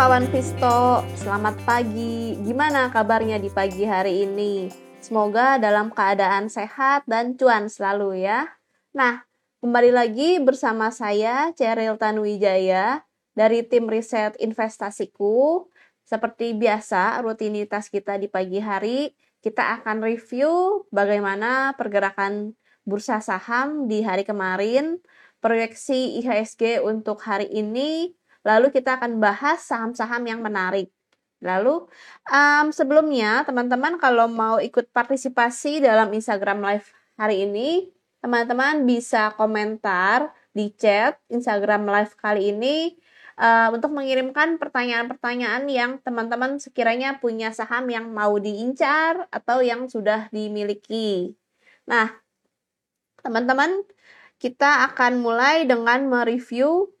kawan Visto, selamat pagi. Gimana kabarnya di pagi hari ini? Semoga dalam keadaan sehat dan cuan selalu ya. Nah, kembali lagi bersama saya Ceril Tanuwijaya dari tim riset investasiku. Seperti biasa, rutinitas kita di pagi hari, kita akan review bagaimana pergerakan bursa saham di hari kemarin, proyeksi IHSG untuk hari ini, Lalu kita akan bahas saham-saham yang menarik. Lalu um, sebelumnya teman-teman kalau mau ikut partisipasi dalam Instagram Live hari ini, teman-teman bisa komentar di chat Instagram Live kali ini uh, untuk mengirimkan pertanyaan-pertanyaan yang teman-teman sekiranya punya saham yang mau diincar atau yang sudah dimiliki. Nah, teman-teman, kita akan mulai dengan mereview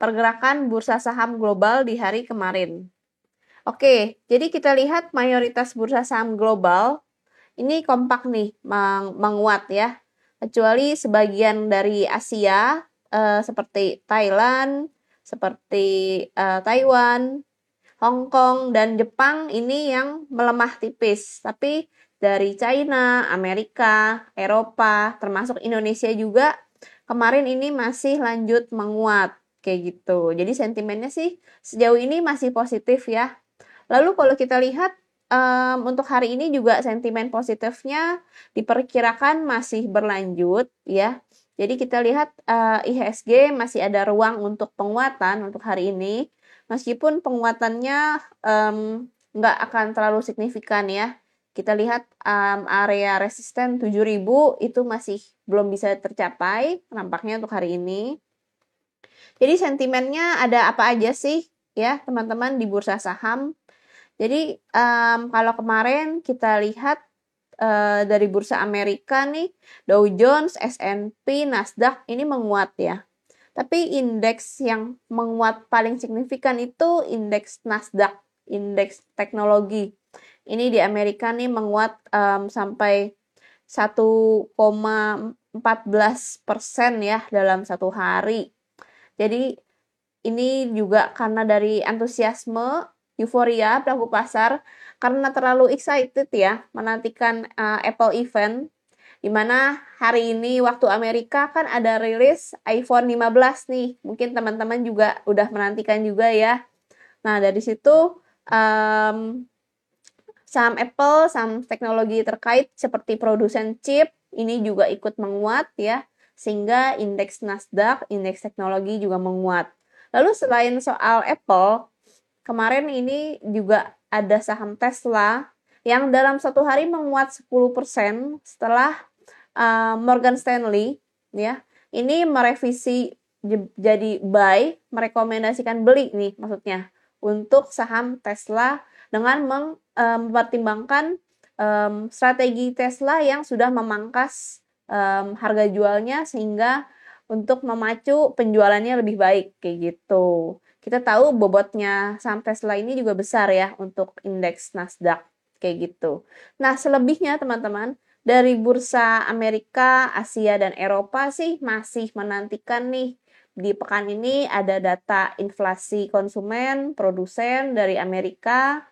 pergerakan bursa saham global di hari kemarin. Oke, jadi kita lihat mayoritas bursa saham global ini kompak nih meng menguat ya. Kecuali sebagian dari Asia eh, seperti Thailand, seperti eh, Taiwan, Hong Kong dan Jepang ini yang melemah tipis. Tapi dari China, Amerika, Eropa, termasuk Indonesia juga kemarin ini masih lanjut menguat kayak gitu. Jadi sentimennya sih sejauh ini masih positif ya. Lalu kalau kita lihat um, untuk hari ini juga sentimen positifnya diperkirakan masih berlanjut ya. Jadi kita lihat uh, IHSG masih ada ruang untuk penguatan untuk hari ini, meskipun penguatannya um, akan terlalu signifikan ya. Kita lihat um, area resisten 7000 itu masih belum bisa tercapai nampaknya untuk hari ini. Jadi sentimennya ada apa aja sih ya teman-teman di bursa saham. Jadi um, kalau kemarin kita lihat uh, dari bursa Amerika nih Dow Jones, S&P, Nasdaq ini menguat ya. Tapi indeks yang menguat paling signifikan itu indeks Nasdaq, indeks teknologi. Ini di Amerika nih menguat um, sampai 1,14 persen ya dalam satu hari. Jadi ini juga karena dari antusiasme, euforia pelaku pasar karena terlalu excited ya menantikan uh, Apple event di mana hari ini waktu Amerika kan ada rilis iPhone 15 nih. Mungkin teman-teman juga udah menantikan juga ya. Nah, dari situ um, saham Apple, saham teknologi terkait seperti produsen chip ini juga ikut menguat ya sehingga indeks Nasdaq, indeks teknologi juga menguat. Lalu selain soal Apple, kemarin ini juga ada saham Tesla yang dalam satu hari menguat 10% setelah uh, Morgan Stanley ya. Ini merevisi jadi buy, merekomendasikan beli nih maksudnya untuk saham Tesla dengan mempertimbangkan um, strategi Tesla yang sudah memangkas um, harga jualnya sehingga untuk memacu penjualannya lebih baik kayak gitu. Kita tahu bobotnya saham Tesla ini juga besar ya untuk indeks Nasdaq kayak gitu. Nah, selebihnya teman-teman dari bursa Amerika, Asia dan Eropa sih masih menantikan nih di pekan ini ada data inflasi konsumen, produsen dari Amerika.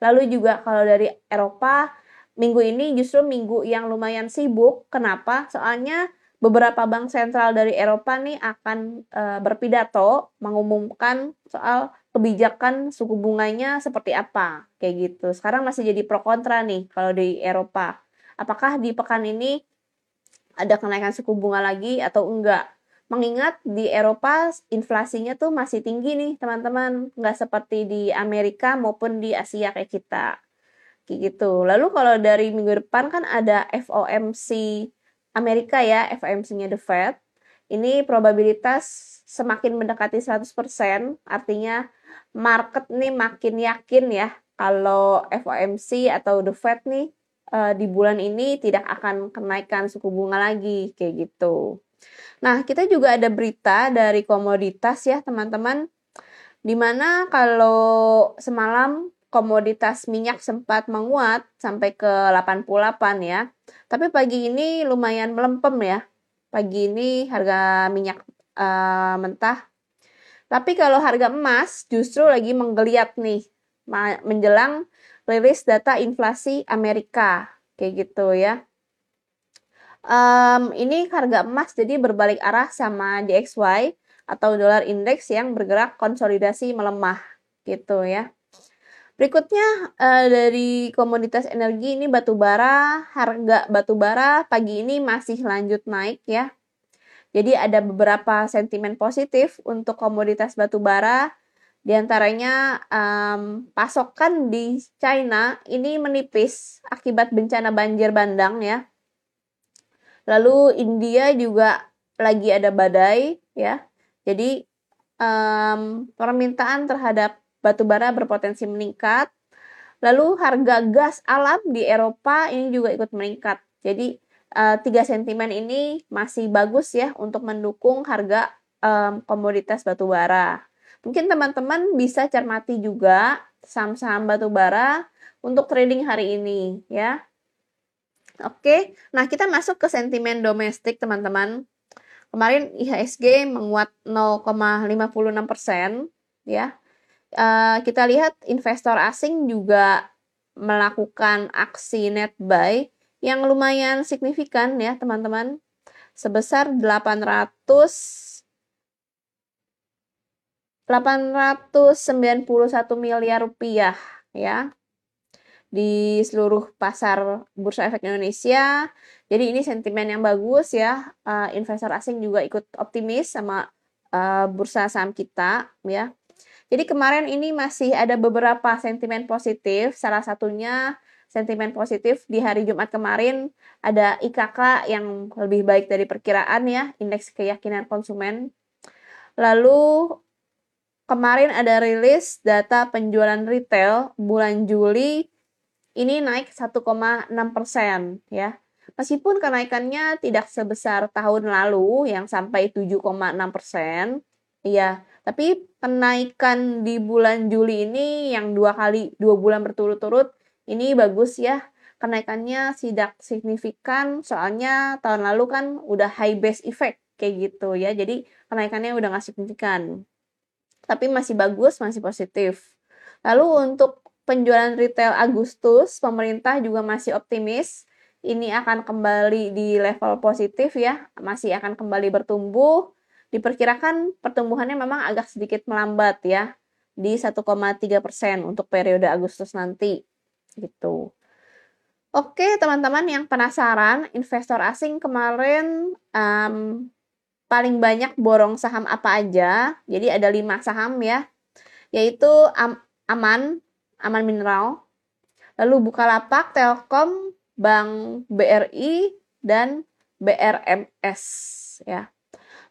Lalu juga kalau dari Eropa minggu ini justru minggu yang lumayan sibuk. Kenapa? Soalnya beberapa bank sentral dari Eropa nih akan e, berpidato mengumumkan soal kebijakan suku bunganya seperti apa kayak gitu. Sekarang masih jadi pro kontra nih kalau di Eropa. Apakah di pekan ini ada kenaikan suku bunga lagi atau enggak? Mengingat di Eropa inflasinya tuh masih tinggi nih teman-teman, nggak seperti di Amerika maupun di Asia kayak kita gitu. Lalu kalau dari minggu depan kan ada FOMC Amerika ya, FOMC-nya The Fed. Ini probabilitas semakin mendekati 100%, artinya market nih makin yakin ya kalau FOMC atau The Fed nih uh, di bulan ini tidak akan kenaikan suku bunga lagi kayak gitu. Nah, kita juga ada berita dari komoditas ya, teman-teman. Di mana kalau semalam komoditas minyak sempat menguat sampai ke 88 ya. Tapi pagi ini lumayan melempem ya. Pagi ini harga minyak uh, mentah Tapi kalau harga emas justru lagi menggeliat nih menjelang rilis data inflasi Amerika kayak gitu ya. Um, ini harga emas jadi berbalik arah sama DXY atau dolar indeks yang bergerak konsolidasi melemah gitu ya. Berikutnya uh, dari komoditas energi ini batu bara, harga batu bara pagi ini masih lanjut naik ya. Jadi ada beberapa sentimen positif untuk komoditas batu bara. Di antaranya um, pasokan di China ini menipis akibat bencana banjir bandang ya. Lalu India juga lagi ada badai ya. Jadi um, permintaan terhadap batu bara berpotensi meningkat. Lalu harga gas alam di Eropa ini juga ikut meningkat. Jadi uh, tiga sentimen ini masih bagus ya untuk mendukung harga komoditas batubara. Mungkin teman-teman bisa cermati juga saham-saham batubara untuk trading hari ini ya. Oke, nah kita masuk ke sentimen domestik teman-teman. Kemarin IHSG menguat 0,56 persen ya. Uh, kita lihat investor asing juga melakukan aksi net buy yang lumayan signifikan ya teman-teman sebesar 800 891 miliar rupiah ya di seluruh pasar bursa efek Indonesia. Jadi ini sentimen yang bagus ya. Uh, investor asing juga ikut optimis sama uh, bursa saham kita ya. Jadi kemarin ini masih ada beberapa sentimen positif. Salah satunya sentimen positif di hari Jumat kemarin ada IKK yang lebih baik dari perkiraan ya, indeks keyakinan konsumen. Lalu kemarin ada rilis data penjualan retail bulan Juli ini naik 1,6 persen ya. Meskipun kenaikannya tidak sebesar tahun lalu yang sampai 7,6 persen, ya, tapi kenaikan di bulan Juli ini yang dua kali dua bulan berturut-turut ini bagus ya. Kenaikannya tidak signifikan soalnya tahun lalu kan udah high base effect kayak gitu ya. Jadi kenaikannya udah nggak signifikan. Tapi masih bagus masih positif. Lalu untuk penjualan retail Agustus pemerintah juga masih optimis. Ini akan kembali di level positif ya. Masih akan kembali bertumbuh diperkirakan pertumbuhannya memang agak sedikit melambat ya di 1,3 persen untuk periode Agustus nanti gitu. Oke, teman-teman yang penasaran, investor asing kemarin um, paling banyak borong saham apa aja? Jadi ada lima saham ya, yaitu Am Aman, Aman Mineral, lalu Bukalapak, Telkom, Bank BRI, dan BRMS ya.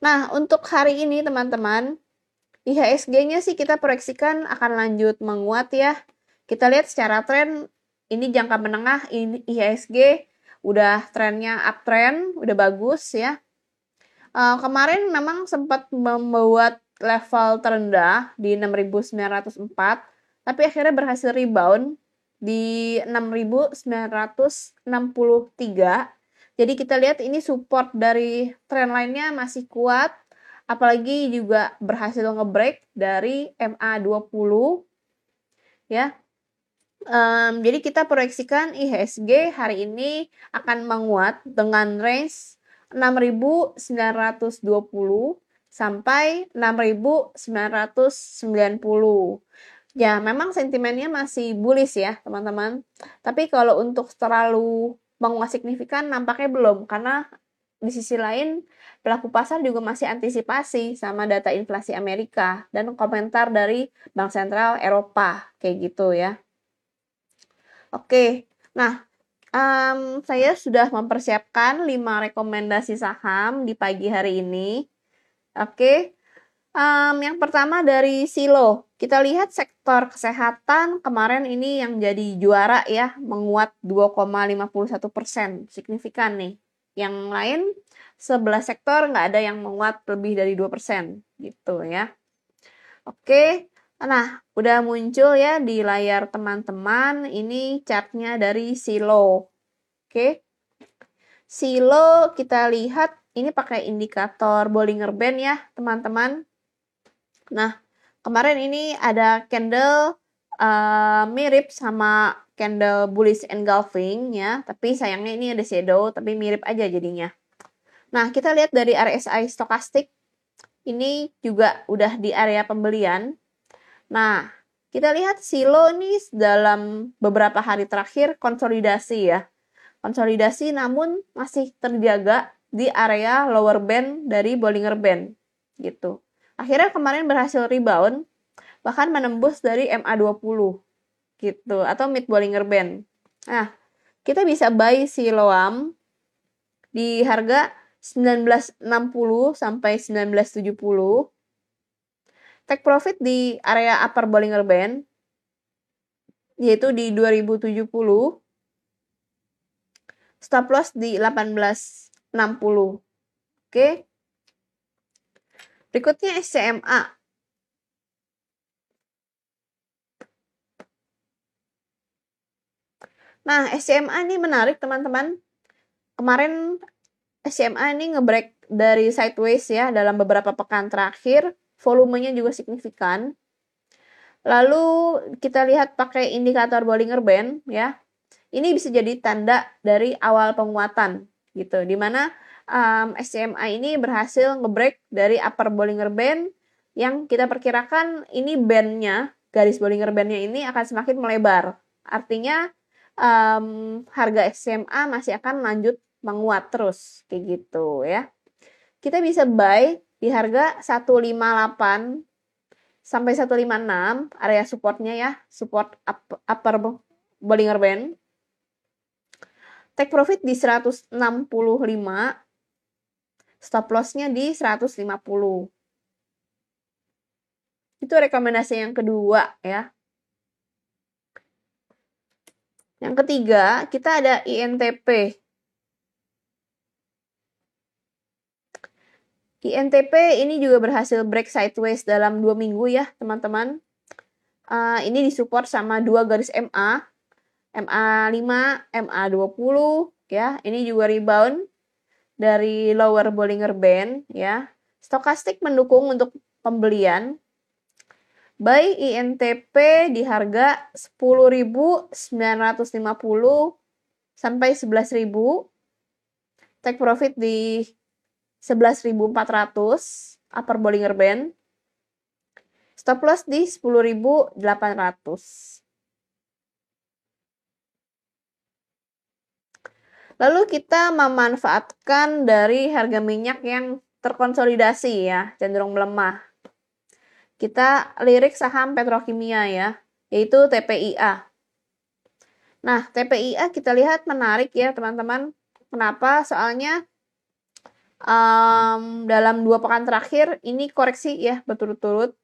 Nah, untuk hari ini teman-teman, IHSG-nya sih kita proyeksikan akan lanjut menguat ya. Kita lihat secara tren ini jangka menengah ini IHSG udah trennya uptrend, udah bagus ya. Uh, kemarin memang sempat membuat level terendah di 6.904, tapi akhirnya berhasil rebound di 6.963. Jadi kita lihat ini support dari tren lainnya masih kuat, apalagi juga berhasil ngebreak dari MA20 ya Um, jadi kita proyeksikan IHSG hari ini akan menguat dengan range 6.920 sampai 6.990. Ya, memang sentimennya masih bullish ya, teman-teman. Tapi kalau untuk terlalu menguat signifikan nampaknya belum karena di sisi lain pelaku pasar juga masih antisipasi sama data inflasi Amerika dan komentar dari Bank Sentral Eropa kayak gitu ya. Oke, nah um, saya sudah mempersiapkan 5 rekomendasi saham di pagi hari ini. Oke, um, yang pertama dari Silo. Kita lihat sektor kesehatan kemarin ini yang jadi juara ya, menguat 2,51 persen, signifikan nih. Yang lain 11 sektor nggak ada yang menguat lebih dari 2 persen gitu ya. Oke, Nah, udah muncul ya di layar teman-teman. Ini chartnya dari Silo. Oke. Silo kita lihat ini pakai indikator Bollinger Band ya, teman-teman. Nah, kemarin ini ada candle uh, mirip sama candle bullish engulfing ya, tapi sayangnya ini ada shadow, tapi mirip aja jadinya. Nah, kita lihat dari RSI stokastik, ini juga udah di area pembelian. Nah, kita lihat silo ini dalam beberapa hari terakhir konsolidasi ya. Konsolidasi namun masih terjaga di area lower band dari Bollinger Band gitu. Akhirnya kemarin berhasil rebound bahkan menembus dari MA20 gitu atau mid Bollinger Band. Nah, kita bisa buy si Loam di harga 1960 sampai 1970. Take profit di area upper Bollinger Band yaitu di 2070. Stop loss di 1860. Oke. Berikutnya SCMA. Nah, SCMA ini menarik teman-teman. Kemarin SCMA ini ngebreak dari sideways ya dalam beberapa pekan terakhir. Volumenya juga signifikan. Lalu kita lihat pakai indikator Bollinger Band ya. Ini bisa jadi tanda dari awal penguatan gitu. Di mana um, SCMA ini berhasil ngebreak dari upper Bollinger Band yang kita perkirakan ini bandnya, garis Bollinger Bandnya ini akan semakin melebar. Artinya um, harga SCMA masih akan lanjut menguat terus, kayak gitu ya. Kita bisa buy di harga 158 sampai 156 area supportnya ya, support upper Bollinger Band. Take profit di 165 stop lossnya di 150. Itu rekomendasi yang kedua ya. Yang ketiga, kita ada INTP. INTP ini juga berhasil break sideways dalam dua minggu ya teman-teman. Uh, ini disupport sama dua garis MA, MA5, MA20 ya. Ini juga rebound dari lower Bollinger Band ya. Stokastik mendukung untuk pembelian. Buy INTP di harga 10.950 sampai 11.000. Take profit di 11.400 upper Bollinger Band. Stop loss di 10.800. Lalu kita memanfaatkan dari harga minyak yang terkonsolidasi ya, cenderung melemah. Kita lirik saham petrokimia ya, yaitu TPIA. Nah, TPIA kita lihat menarik ya teman-teman. Kenapa? Soalnya um, dalam dua pekan terakhir ini koreksi ya berturut-turut.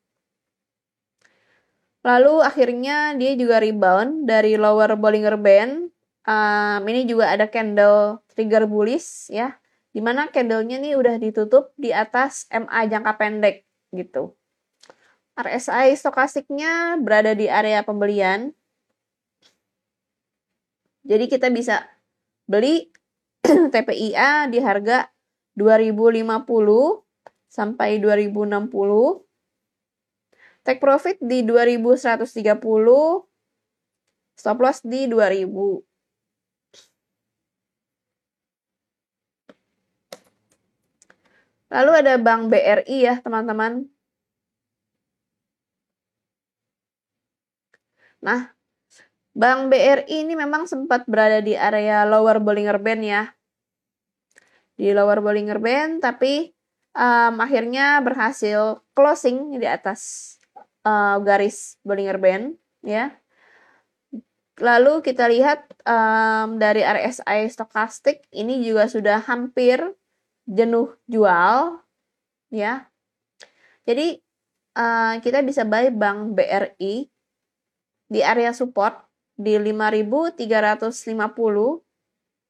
Lalu akhirnya dia juga rebound dari lower Bollinger Band um, ini juga ada candle trigger bullish ya. Di mana candlenya nih udah ditutup di atas MA jangka pendek gitu. RSI stokastiknya berada di area pembelian. Jadi kita bisa beli TPIA di harga 2050 sampai 2060 take profit di 2130 stop loss di 2000 Lalu ada Bank BRI ya, teman-teman. Nah, Bank BRI ini memang sempat berada di area lower Bollinger Band ya. Di lower Bollinger Band, tapi um, akhirnya berhasil closing di atas uh, garis Bollinger Band ya. Lalu kita lihat um, dari RSI stokastik ini juga sudah hampir jenuh jual ya. Jadi uh, kita bisa buy bank BRI di area support di 5350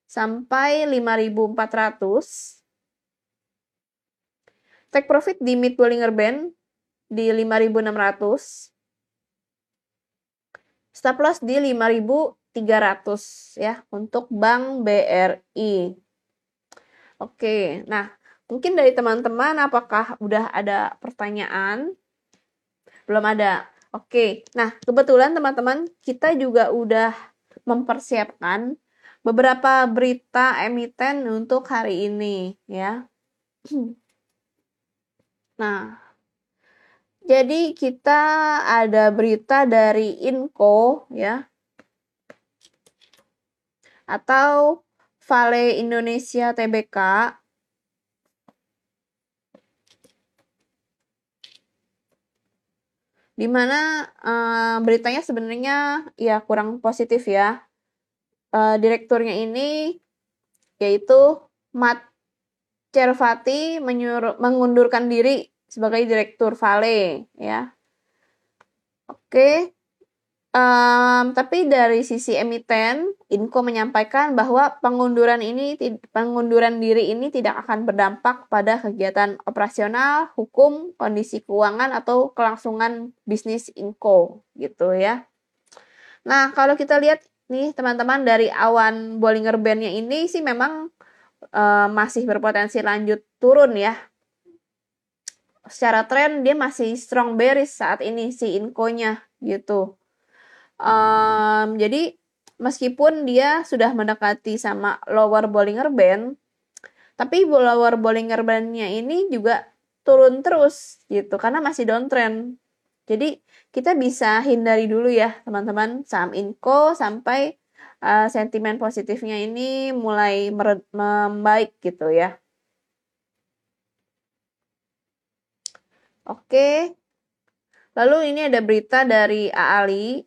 sampai 5400 take profit di mid Bollinger Band di 5600 stop loss di 5300 ya untuk bank BRI Oke, nah mungkin dari teman-teman apakah udah ada pertanyaan Belum ada. Oke. Nah, kebetulan teman-teman kita juga udah mempersiapkan beberapa berita emiten untuk hari ini ya. Nah, jadi kita ada berita dari Inco ya. Atau Vale Indonesia Tbk di mana uh, beritanya sebenarnya ya kurang positif ya. Uh, direkturnya ini yaitu Mat Cervati menyuruh mengundurkan diri sebagai direktur Vale ya. Oke, Um, tapi dari sisi emiten, Inco menyampaikan bahwa pengunduran ini pengunduran diri ini tidak akan berdampak pada kegiatan operasional, hukum, kondisi keuangan atau kelangsungan bisnis Inco gitu ya. Nah, kalau kita lihat nih teman-teman dari awan Bollinger Band-nya ini sih memang uh, masih berpotensi lanjut turun ya. Secara tren dia masih strong bearish saat ini si Inco-nya gitu. Um, jadi meskipun dia sudah mendekati sama lower Bollinger Band, tapi lower Bollinger Band-nya ini juga turun terus gitu karena masih downtrend. Jadi kita bisa hindari dulu ya teman-teman saham Inco sampai uh, sentimen positifnya ini mulai membaik gitu ya. Oke. Lalu ini ada berita dari Ali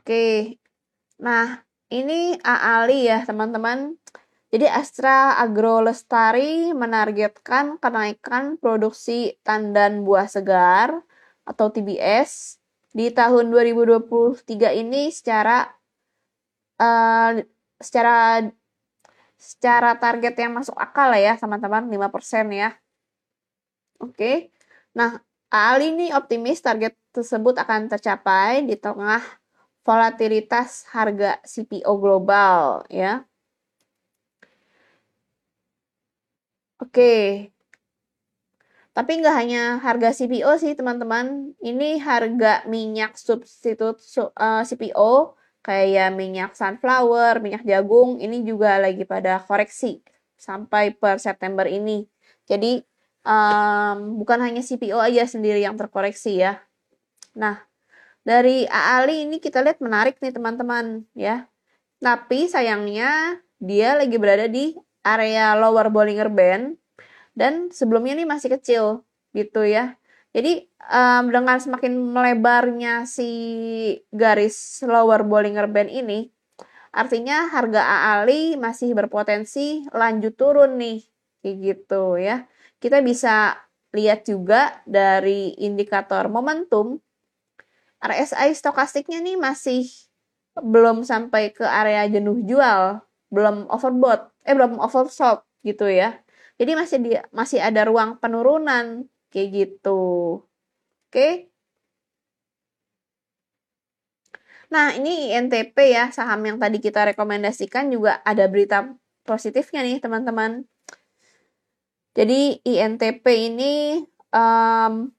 Oke. Nah, ini AALI ya, teman-teman. Jadi Astra Agro Lestari menargetkan kenaikan produksi tandan buah segar atau TBS di tahun 2023 ini secara uh, secara secara target yang masuk akal lah ya, teman-teman, 5% ya. Oke. Nah, Ali ini optimis target tersebut akan tercapai di tengah volatilitas harga CPO global ya. Oke. Tapi nggak hanya harga CPO sih teman-teman. Ini harga minyak substitut eh, CPO kayak minyak sunflower, minyak jagung ini juga lagi pada koreksi sampai per September ini. Jadi um, bukan hanya CPO aja sendiri yang terkoreksi ya. Nah, dari Ali ini kita lihat menarik nih teman-teman ya. Tapi sayangnya dia lagi berada di area lower Bollinger Band dan sebelumnya ini masih kecil gitu ya. Jadi um, dengan semakin melebarnya si garis lower Bollinger Band ini, artinya harga AALI masih berpotensi lanjut turun nih, kayak gitu ya. Kita bisa lihat juga dari indikator momentum RSI stokastiknya nih masih belum sampai ke area jenuh jual, belum overbought, eh belum oversold gitu ya. Jadi masih di, masih ada ruang penurunan kayak gitu. Oke. Nah, ini INTP ya, saham yang tadi kita rekomendasikan juga ada berita positifnya nih, teman-teman. Jadi INTP ini um,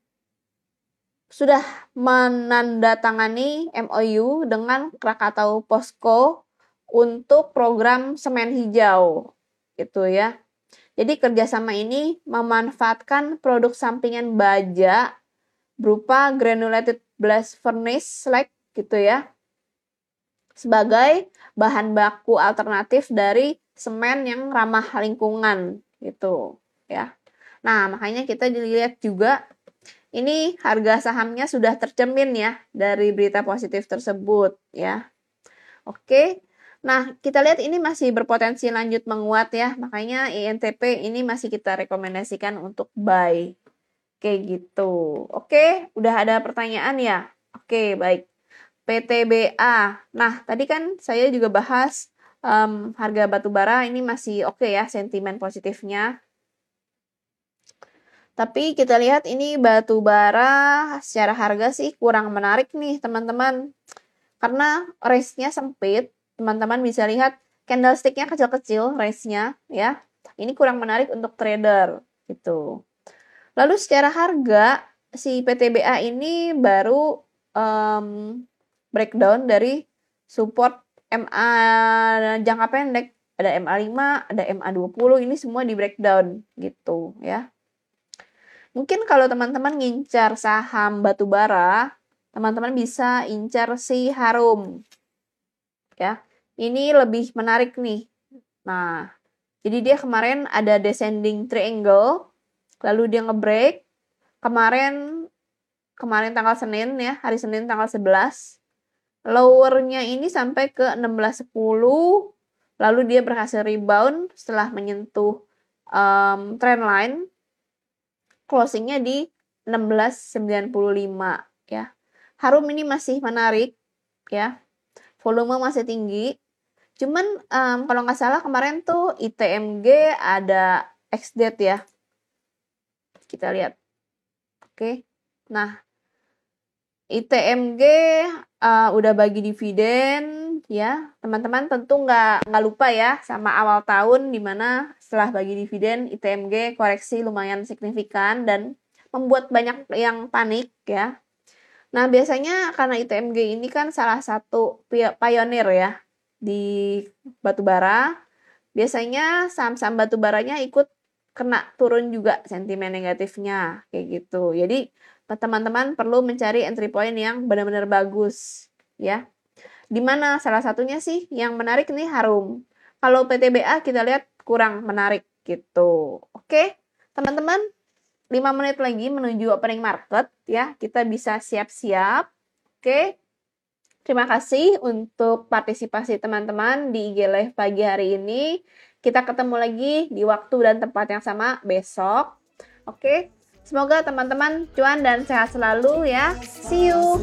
sudah menandatangani MOU dengan Krakatau Posko untuk program semen hijau gitu ya. Jadi kerjasama ini memanfaatkan produk sampingan baja berupa granulated blast furnace slag gitu ya sebagai bahan baku alternatif dari semen yang ramah lingkungan gitu ya. Nah, makanya kita dilihat juga ini harga sahamnya sudah tercermin ya dari berita positif tersebut ya. Oke. Nah, kita lihat ini masih berpotensi lanjut menguat ya. Makanya INTP ini masih kita rekomendasikan untuk buy. Oke, gitu. Oke, udah ada pertanyaan ya? Oke, baik. PTBA. Nah, tadi kan saya juga bahas um, harga batu bara ini masih oke ya sentimen positifnya Tapi kita lihat ini batu bara secara harga sih kurang menarik nih teman-teman. Karena range-nya sempit, teman-teman bisa lihat candlestick-nya kecil-kecil range-nya ya. Ini kurang menarik untuk trader gitu. Lalu secara harga si PTBA ini baru um, breakdown dari support MA jangka pendek ada MA5, ada MA20, ini semua di breakdown gitu ya. Mungkin kalau teman-teman ngincar saham batubara, teman-teman bisa incar si Harum. Ya. Ini lebih menarik nih. Nah, jadi dia kemarin ada descending triangle, lalu dia ngebreak. Kemarin kemarin tanggal Senin ya, hari Senin tanggal 11 lowernya ini sampai ke 1610 lalu dia berhasil rebound setelah menyentuh um, trend line closingnya di 1695 ya. Harum ini masih menarik ya. Volume masih tinggi. Cuman um, kalau nggak salah kemarin tuh ITMG ada XDate ya. Kita lihat. Oke. Nah ITMG uh, udah bagi dividen ya. Teman-teman tentu nggak nggak lupa ya sama awal tahun di mana setelah bagi dividen ITMG koreksi lumayan signifikan dan membuat banyak yang panik ya. Nah biasanya karena ITMG ini kan salah satu pionir ya di batubara biasanya saham-saham batubaranya ikut kena turun juga sentimen negatifnya kayak gitu. Jadi teman-teman perlu mencari entry point yang benar-benar bagus ya. Di mana salah satunya sih yang menarik nih Harum. Kalau PTBA kita lihat kurang menarik gitu. Oke, teman-teman 5 menit lagi menuju opening market ya. Kita bisa siap-siap. Oke. Terima kasih untuk partisipasi teman-teman di IG Live pagi hari ini. Kita ketemu lagi di waktu dan tempat yang sama besok. Oke. Semoga teman-teman cuan dan sehat selalu ya. See you.